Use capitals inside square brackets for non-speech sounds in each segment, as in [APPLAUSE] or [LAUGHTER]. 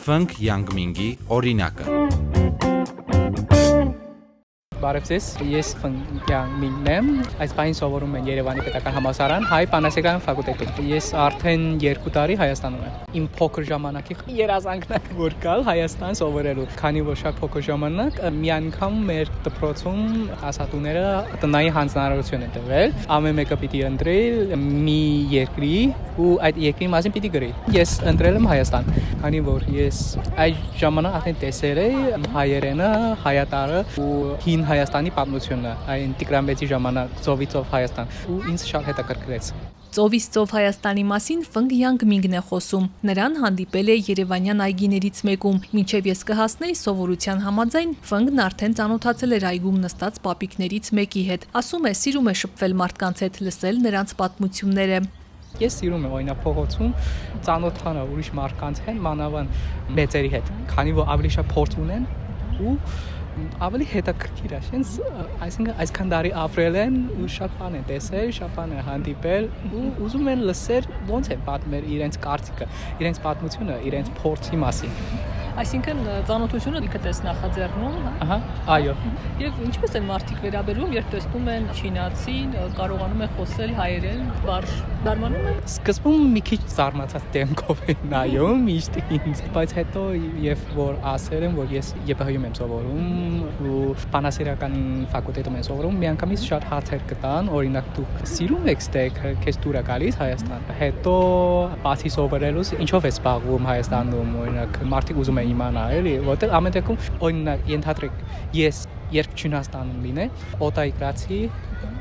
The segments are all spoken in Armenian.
Ֆնկ Յանգմինգի օրինակը։ Բարև ձեզ։ Ես Ֆնկյան Մինն եմ։ Այս բանին սովորում եմ Երևանի Պետական Համալսարան Հայ Բանասեկան ֆակուլտետում։ Ես արդեն 2 տարի Հայաստանում եմ։ Իմ փոքր ժամանակի երազանքն է որ գալ Հայաստան սովորելու։ Քանի որ շատ փոքր ժամանակ մի անգամ մեր դպրոցում ասատուները տնային հանձնարարություն են տվել։ Ամեն մեկը պիտի ընտրել մի երկրի ու այդ երկրի մասին պիտի գրի։ Ես ընտրել եմ Հայաստան, քանի որ ես այդ ժամանակ արդեն տեսել եմ հայերենը, հայատարը ու հին Հայաստանի պատմությունը, այն Տիգրան 6-ի ժամանակ ծովիցով Հայաստան ու ինձ շատ հետաքրքրեց։ Ծովից ծով Հայաստանի մասին Ֆնգ Յանգ Մինգն է խոսում։ Նրան հանդիպել է Երևանյան այգիներից մեկում։ Մինչև ես կհասնեի սովորության համաձայն Ֆնգն արդեն ծանոթացել էր այգում նստած պապիկներից մեկի հետ։ Ասում է, սիրում է շփվել մարդկանց հետ, լսել նրանց պատմությունները։ Ես սիրում եմ օրինակ փողոցում ծանոթանալ ուրիշ մարդկանց հետ, մանավանդ մեծերի հետ, քանի որ ավելի շատ փորձ ունեն ու ավելի հետաքրքիր է, այսինքն այսինքն այսքան տարի ապրել են ու շատ բան են տեսել, շատ բան են հանդիպել ու ուզում են լսել ոնց են պատմել իրենց կարծիքը, իրենց պատմությունը, իրենց փորձի մասին։ Այսինքն ծանոթությունը ինքը տես նախաձեռնում, հա։ Ահա, այո։ Եվ ինչպես են մարդիկ վերաբերում, երբ տեսնում են չինացին, կարողանում են խոսել հայերեն, բարժ դառնում են։ Սկզբում մի քիչ զարմացած դեմքով են նայում միշտ ինձ, բայց հետո եւ որ ասել եմ, որ ես ԵՊՀ-ում եմ սովորում ու բանասիրական ֆակուլտետում եմ սովորում, միանգամից շատ հարցեր կտան, օրինակ դու սիրում եք ստեյք, քեզ դուր է գալիս Հայաստան։ Հետո բացի սովորելուց ինչով ես զբաղվում Հայաստանում, օրինակ մարդիկ ուզում են իմանալ, էլի, որտեղ ամեն դեպքում օրինակ ենթադրեք ես երբ Չինաստանում լինե, օտայգրացի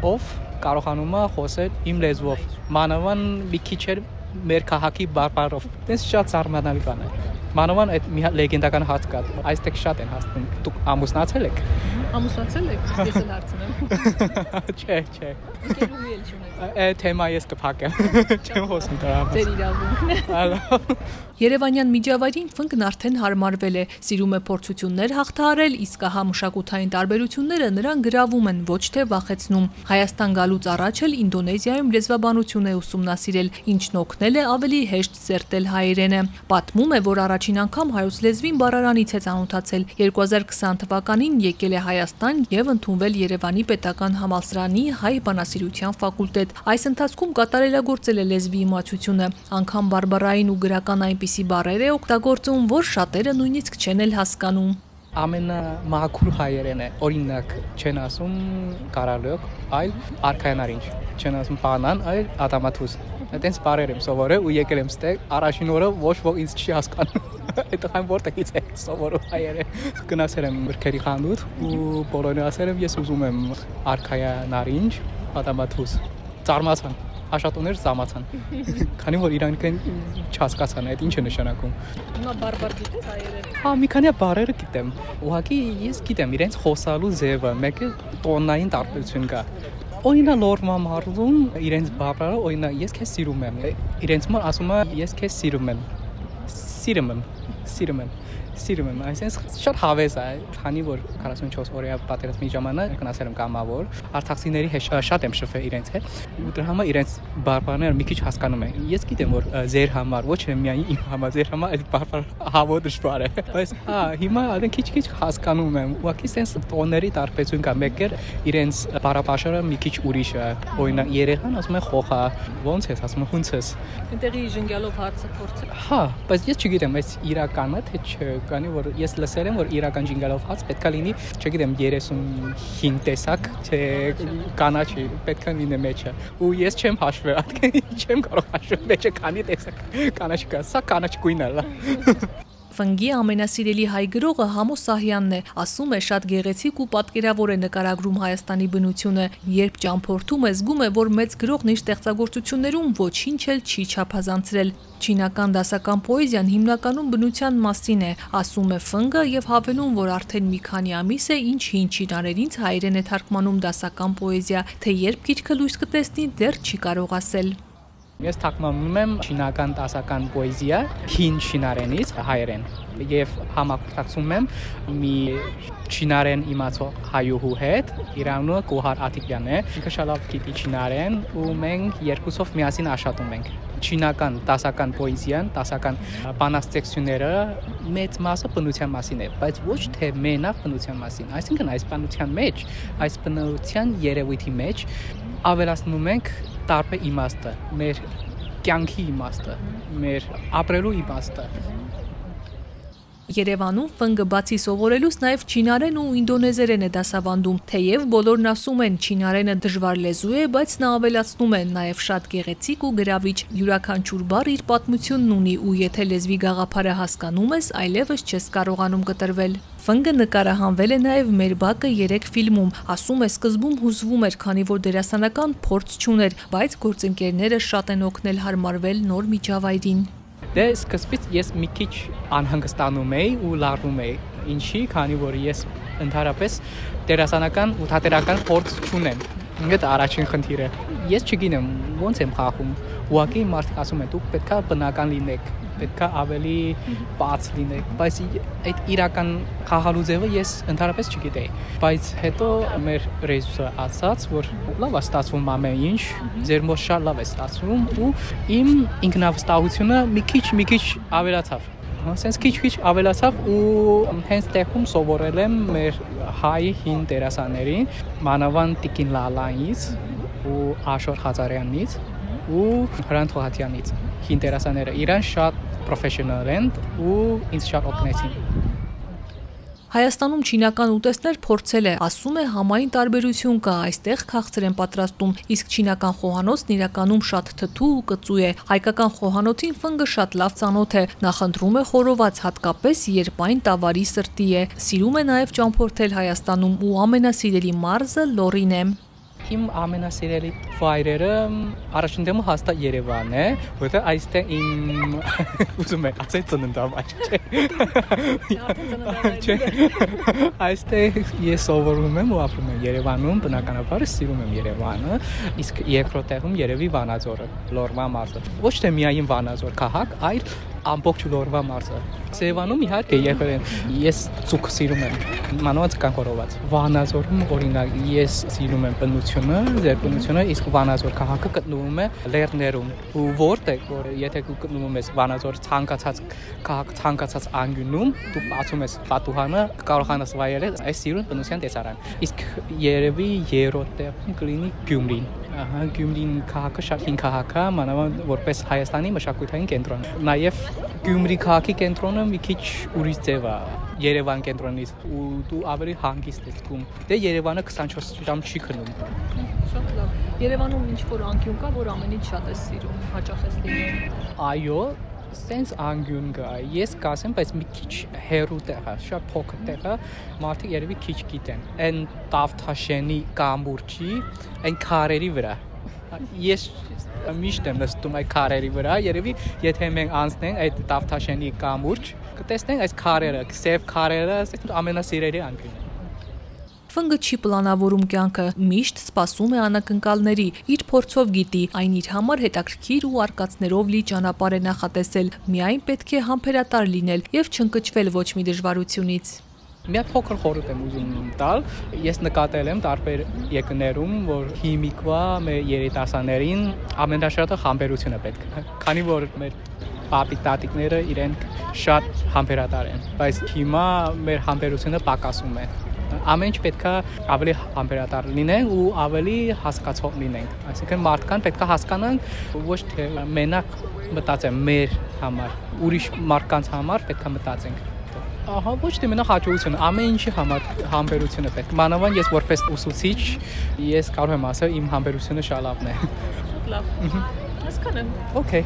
ով կարողանում է խոսել իմ լեզվով։ Մանավան մի քիչ մեր քաղաքի բարբարով։ Դες շատ զարմանալի բան է։ Մանավան այդ մի լեգենդական հաց կա։ Այստեղ շատ են հասնում։ Դուք ամուսնացել եք։ Ամուսնացել եք։ Ես էլ հարցնում եմ։ [LAUGHS] Չէ, չէ։ Ընկերուհի էլ չունեք։ Այդ թեմա ես կփակեմ։ Չեմ խոսում դրա մասին։ Ձեր իրավունքն է։ Ալո։ Երևանյան միջավայրին Ֆնկն արդեն հարմարվել է, սիրում է փորձություններ հաղթահարել, իսկ ահա մշակութային տարբերությունները նրան գրավում են, ոչ թե վախեցնում։ Հայաստան գալուց առաջ էլ Ինդոնեզիայում լեզվաբանություն է ուսումնասիրել, ինչն օգնել է ավելի հեշտ սերտել հայերենը։ Պատմում է, որ առաջին անգամ հայոց լեզվին բառարանից է ծանոթացել։ 2020 թվականին եկել է Հայաստան եւ ընդունվել Երևանի Պետական համալսարանի հայ բանասիրության ֆակուլտետ։ Այս ընթացքում կատարելագործել է լեզվի իմացությունը, անգամ բարբառային ու գրական այնպիսի բառեր է օգտագործում, որ շատերը նույնիսկ չեն էլ հասկանում ամենամաքուր հայերեն է օրինակ չեն ասում կարալյոկ այլ արքայանարինչ չեն ասում բանան այլ ադամաթուս այտենց բարեր եմ սովորել ու եկել եմ ստեղ առաջին օրը ոչ ոք ինձ չի հասկանում [LAUGHS] այդ տխան որտեղից է սովորում հայերեն գնացել եմ գրքերի խանութ ու բոլորին ասել եմ ես ուզում եմ արքայանարինչ ադամաթուս ծարմացան աշատուներ զամացան։ Քանի որ իրանք են չհասկացան այդ ինչ է նշանակում։ Հիմա բարբար գիտես հայերեն։ Հա, մի քանի բարերը գիտեմ։ Ուղղակի ես գիտեմ իրենց խոսալու ձևը, մեկը տոնային տարբերություն կա։ Օրինակ նորմա մարլում իրենց բառերը, օրինակ ես քեզ սիրում եմ։ Իրենց մոտ ասում է ես քեզ սիրում եմ։ Սիրում եմ, սիրում եմ սիրում եմ, այսինքն շատ հավես է, քանի որ 44 օրյա պատերազմի ժամանակ գնացել եմ կամավոր, արցախցիների հետ շատ եմ շփվել իրենց հետ, ու դրա համար իրենց բարբառները մի քիչ հասկանում եմ։ Ես գիտեմ, որ ձեր համար, ոչ միայն իմ համար, ձեր համար այդ բարբառ հավո դժվար է, բայց հա, հիմա արդեն քիչ-քիչ հասկանում եմ։ Ուղղակի sense տոների տարբերություն կա, մեկը իրենց բարապաշարը մի քիչ ուրիշ է։ Օրինակ երեխան ասում է խոխա, ոնց ես ասում հունց ես։ Այնտեղի ժնգյալով հարցը փորձը։ Հա, բայց ես չգիտեմ, այս իրականը թե չէ, քանի որ ես լսել եմ որ իրական ջինգալով հաց պետքա լինի, չգիտեմ 35 տեսակ, թե կանաչի պետքա լինի մեջը։ Ու ես չեմ հաշվել, չեմ կարող հաշվել մեջը քանի տեսակ կանաչ կա, սա կանաչ գույնն է։ Ֆնգի ամենասիրելի հայ գրողը Համո Սահյանն է, ասում է շատ գեղեցիկ ու պատկերավոր է նկարագրում Հայաստանի բնությունը, երբ ճամփորդում է, զգում է, որ մեծ գրողն իր ստեղծագործություններում ոչինչ էլ չի չափազանցրել։ Չինական դասական պոեզիան հիմնականում բնության մասին է, ասում է Ֆնգը եւ հավելում, որ արդեն մի քանի ամիս է ինչ հին չինարերից հայերեն է թարգմանում դասական պոեզիա, թե երբ գիրքը լույս կտեսնի, դեռ չի կարող ասել։ Ես թարգմանում եմ չինական տասական պոեզիա հին չինարենից հայերեն եւ համակցում եմ մի չինարեն իմացող հայուհու հետ Իրանու Գոհար Աթիկյանն է ինքը շատ լավ գիտի չինարեն ու մենք երկուսով միասին աշխատում ենք չինական դասական պոեզիան, դասական բանաստեղծությունները մեծ մասը բնության մասին է, բայց ոչ թե մենակ բնության մասին։ Այսինքն այս բնության մեջ, այս բնության երևույթի մեջ ավելացնում ենք տարբեր իմաստը, մեր կյանքի իմաստը, մեր ապրելու իմաստը, Երևանում ֆնգը բացի սովորելուց նաև չինարեն ու ինդոնեզերեն է դասավանդում։ Թեև բոլորն ասում են չինարենը դժվար լեզու է, բայց նա ավելացնում է նաև շատ գեղեցիկ ու գրավիչ։ Յուրաքանչյուր բառ իր պատմությունն ունի ու եթե լեզվի գաղափարը հասկանում ես, այլևս չես կարողանում կտրվել։ Ֆնգը նկարահանվել է նաև մեր բակը 3 ֆիլմում։ Ասում է սկզբում հուզվում էր, քանի որ դերասանական փորձ չուներ, բայց գործընկերները շատ են օգնել հարմարվել նոր միջավայրին։ Դե սկզբից ես մի քիչ անհանգստանում էի ու լարվում էի։ Ինչի, քանի որ ես ընդհանրապես դերասանական ու թատերական փորձ չունեմ։ Դա առաջին խնդիրը։ Ես չգիտեմ ոնց եմ խաղում։ Ուղղակի մարդիկ ասում են դուք պետքա բնական լինեք պետքա ավելի բաց լինեք, բայց այդ իրական խաղալու ձևը ես ընդհանրապես չգիտեի։ Բայց հետո մեր ռեժիսորը ասաց, որ լավ է ստացվում ամեն ինչ, ձեր մոտ շատ լավ է ստացվում ու իմ ինքնավստահությունը մի քիչ մի քիչ ավելացավ սենց քիչ-քիչ ավելացավ ու հենց տեղում սովորել եմ մեր հայ հին դերասաններին, մանավանդ Տիկին Լալանից ու Աշոր Խազարյանից ու Հրանտ Խոհատյանից։ Հին դերասանները իրան շատ պրոֆեսիոնալ են ու ինձ շատ օգնեցին։ Հայաստանում չինական ուտեստներ փորձել է, ասում է համային տարբերություն կա, այստեղ քաղցր են պատրաստում, իսկ չինական խոհանոցն իրականում շատ թթու ու կծու է։ Հայկական խոհանոցին ֆնգը շատ լավ ծանոթ է, նախընտրում է խորոված, հատկապես երբ այն տավարի սրտի է։ Սիրում է նաև ճամփորդել Հայաստանում ու ամենասիրելի մարզը Լորին է իմ ամենասիրելի վայրերը առաջին դեմը հաստատ Երևանն է, որովհետեւ այստեղ իմ [LAUGHS] ուզում եմ ասել ծննդավայր չէ։ Այստեղ ես սովորում եմ ու ապրում եմ Երևանում, բնականաբար սիրում եմ Երևանը, իսկ երկրորդ տեղում երևի Վանաձորը, Լորվա մարզը։ Ոչ թե միայն Վանաձոր քաղաք, այլ ամբողջ լորվա մարզը։ Սևանում իհարկե եղել են ես ցուկ սիրում եմ մանուած կան խորոված։ Վանաձորում օրինակ ես սիրում եմ բնությունը, ձեր բնությունը, իսկ Վանաձոր քաղաքը գտնվում է լեռներում։ Ու որտեղ որ եթե դու գտնվում ես Վանաձոր ցանկացած քաղաք ցանկացած անգյունում, դու բացում ես պատուհանը, կարողանաս վայելել այս սիրուն բնության տեսարան։ Իսկ երևի երրորդ տեղում կլինի Գյումրին Ահա Գյումրին քաղաքը շատ հին քաղաք է, մանավանդ որպես Հայաստանի մշակութային կենտրոն։ Նաև Գյումրի քաղաքի կենտրոնը մի քիչ ուրիշ ձև է Երևան կենտրոնից ու դու ավելի հանգիստ ես զգում։ Դե Երևանը 24 ժամ չի քնում։ Շատ լավ։ Երևանում ինչ որ անկյուն կա, որ ամենից շատ ես սիրում, հաճախ ես լինում։ Այո, սենց անգյուն կա։ Ես կասեմ, բայց մի քիչ հերու տեղ է, շատ փոքր տեղ է, մարդիկ երևի քիչ գիտեն։ Այն Տավթաշենի կամբուրջի, այն քարերի վրա։ Ես միշտ եմ նստում այդ քարերի վրա, երևի եթե մենք անցնենք այդ Տավթաշենի կամուրջ, կտեսնենք այս քարերը, սև քարերը, ամենասիրելի անկյունը։ Ֆնգը չի պլանավորում կյանքը, միշտ սպասում է անակնկալների, իր փորձով գիտի, այն իր համար հետաքրքիր ու արկածներով լի ճանապարհ է նախատեսել, միայն պետք է համբերատար լինել եւ չընկճվել ոչ մի դժվարությունից։ Մի հատ փոքր խորհուրդ եմ ուզում տալ։ Ես նկատել եմ տարբեր երկրներում, որ հիմիկվա մեր երիտասարդներին ամենաշատը համբերությունը պետք է։ Քանի որ մեր պապի տատիկները իրենք շատ համբերատար են, բայց հիմա մեր համբերությունը պակասում է ամեն ինչ պետքա ավելի համբերատար լինենք ու ավելի հասկացող լինենք այսինքն մարդկան պետքա հասկանանք ոչ թե մենակ մտածեն մեր համար ուրիշ մարդկանց համար պետքա մտածենք ահա ոչ թե մենակ հաջողությունը ամեն ինչի համար համբերությունը պետք մանավանդ ես որպես ուսուցիչ ես կարող եմ ասել իմ համբերությունը շատ լավն է լավ հասկանում Okay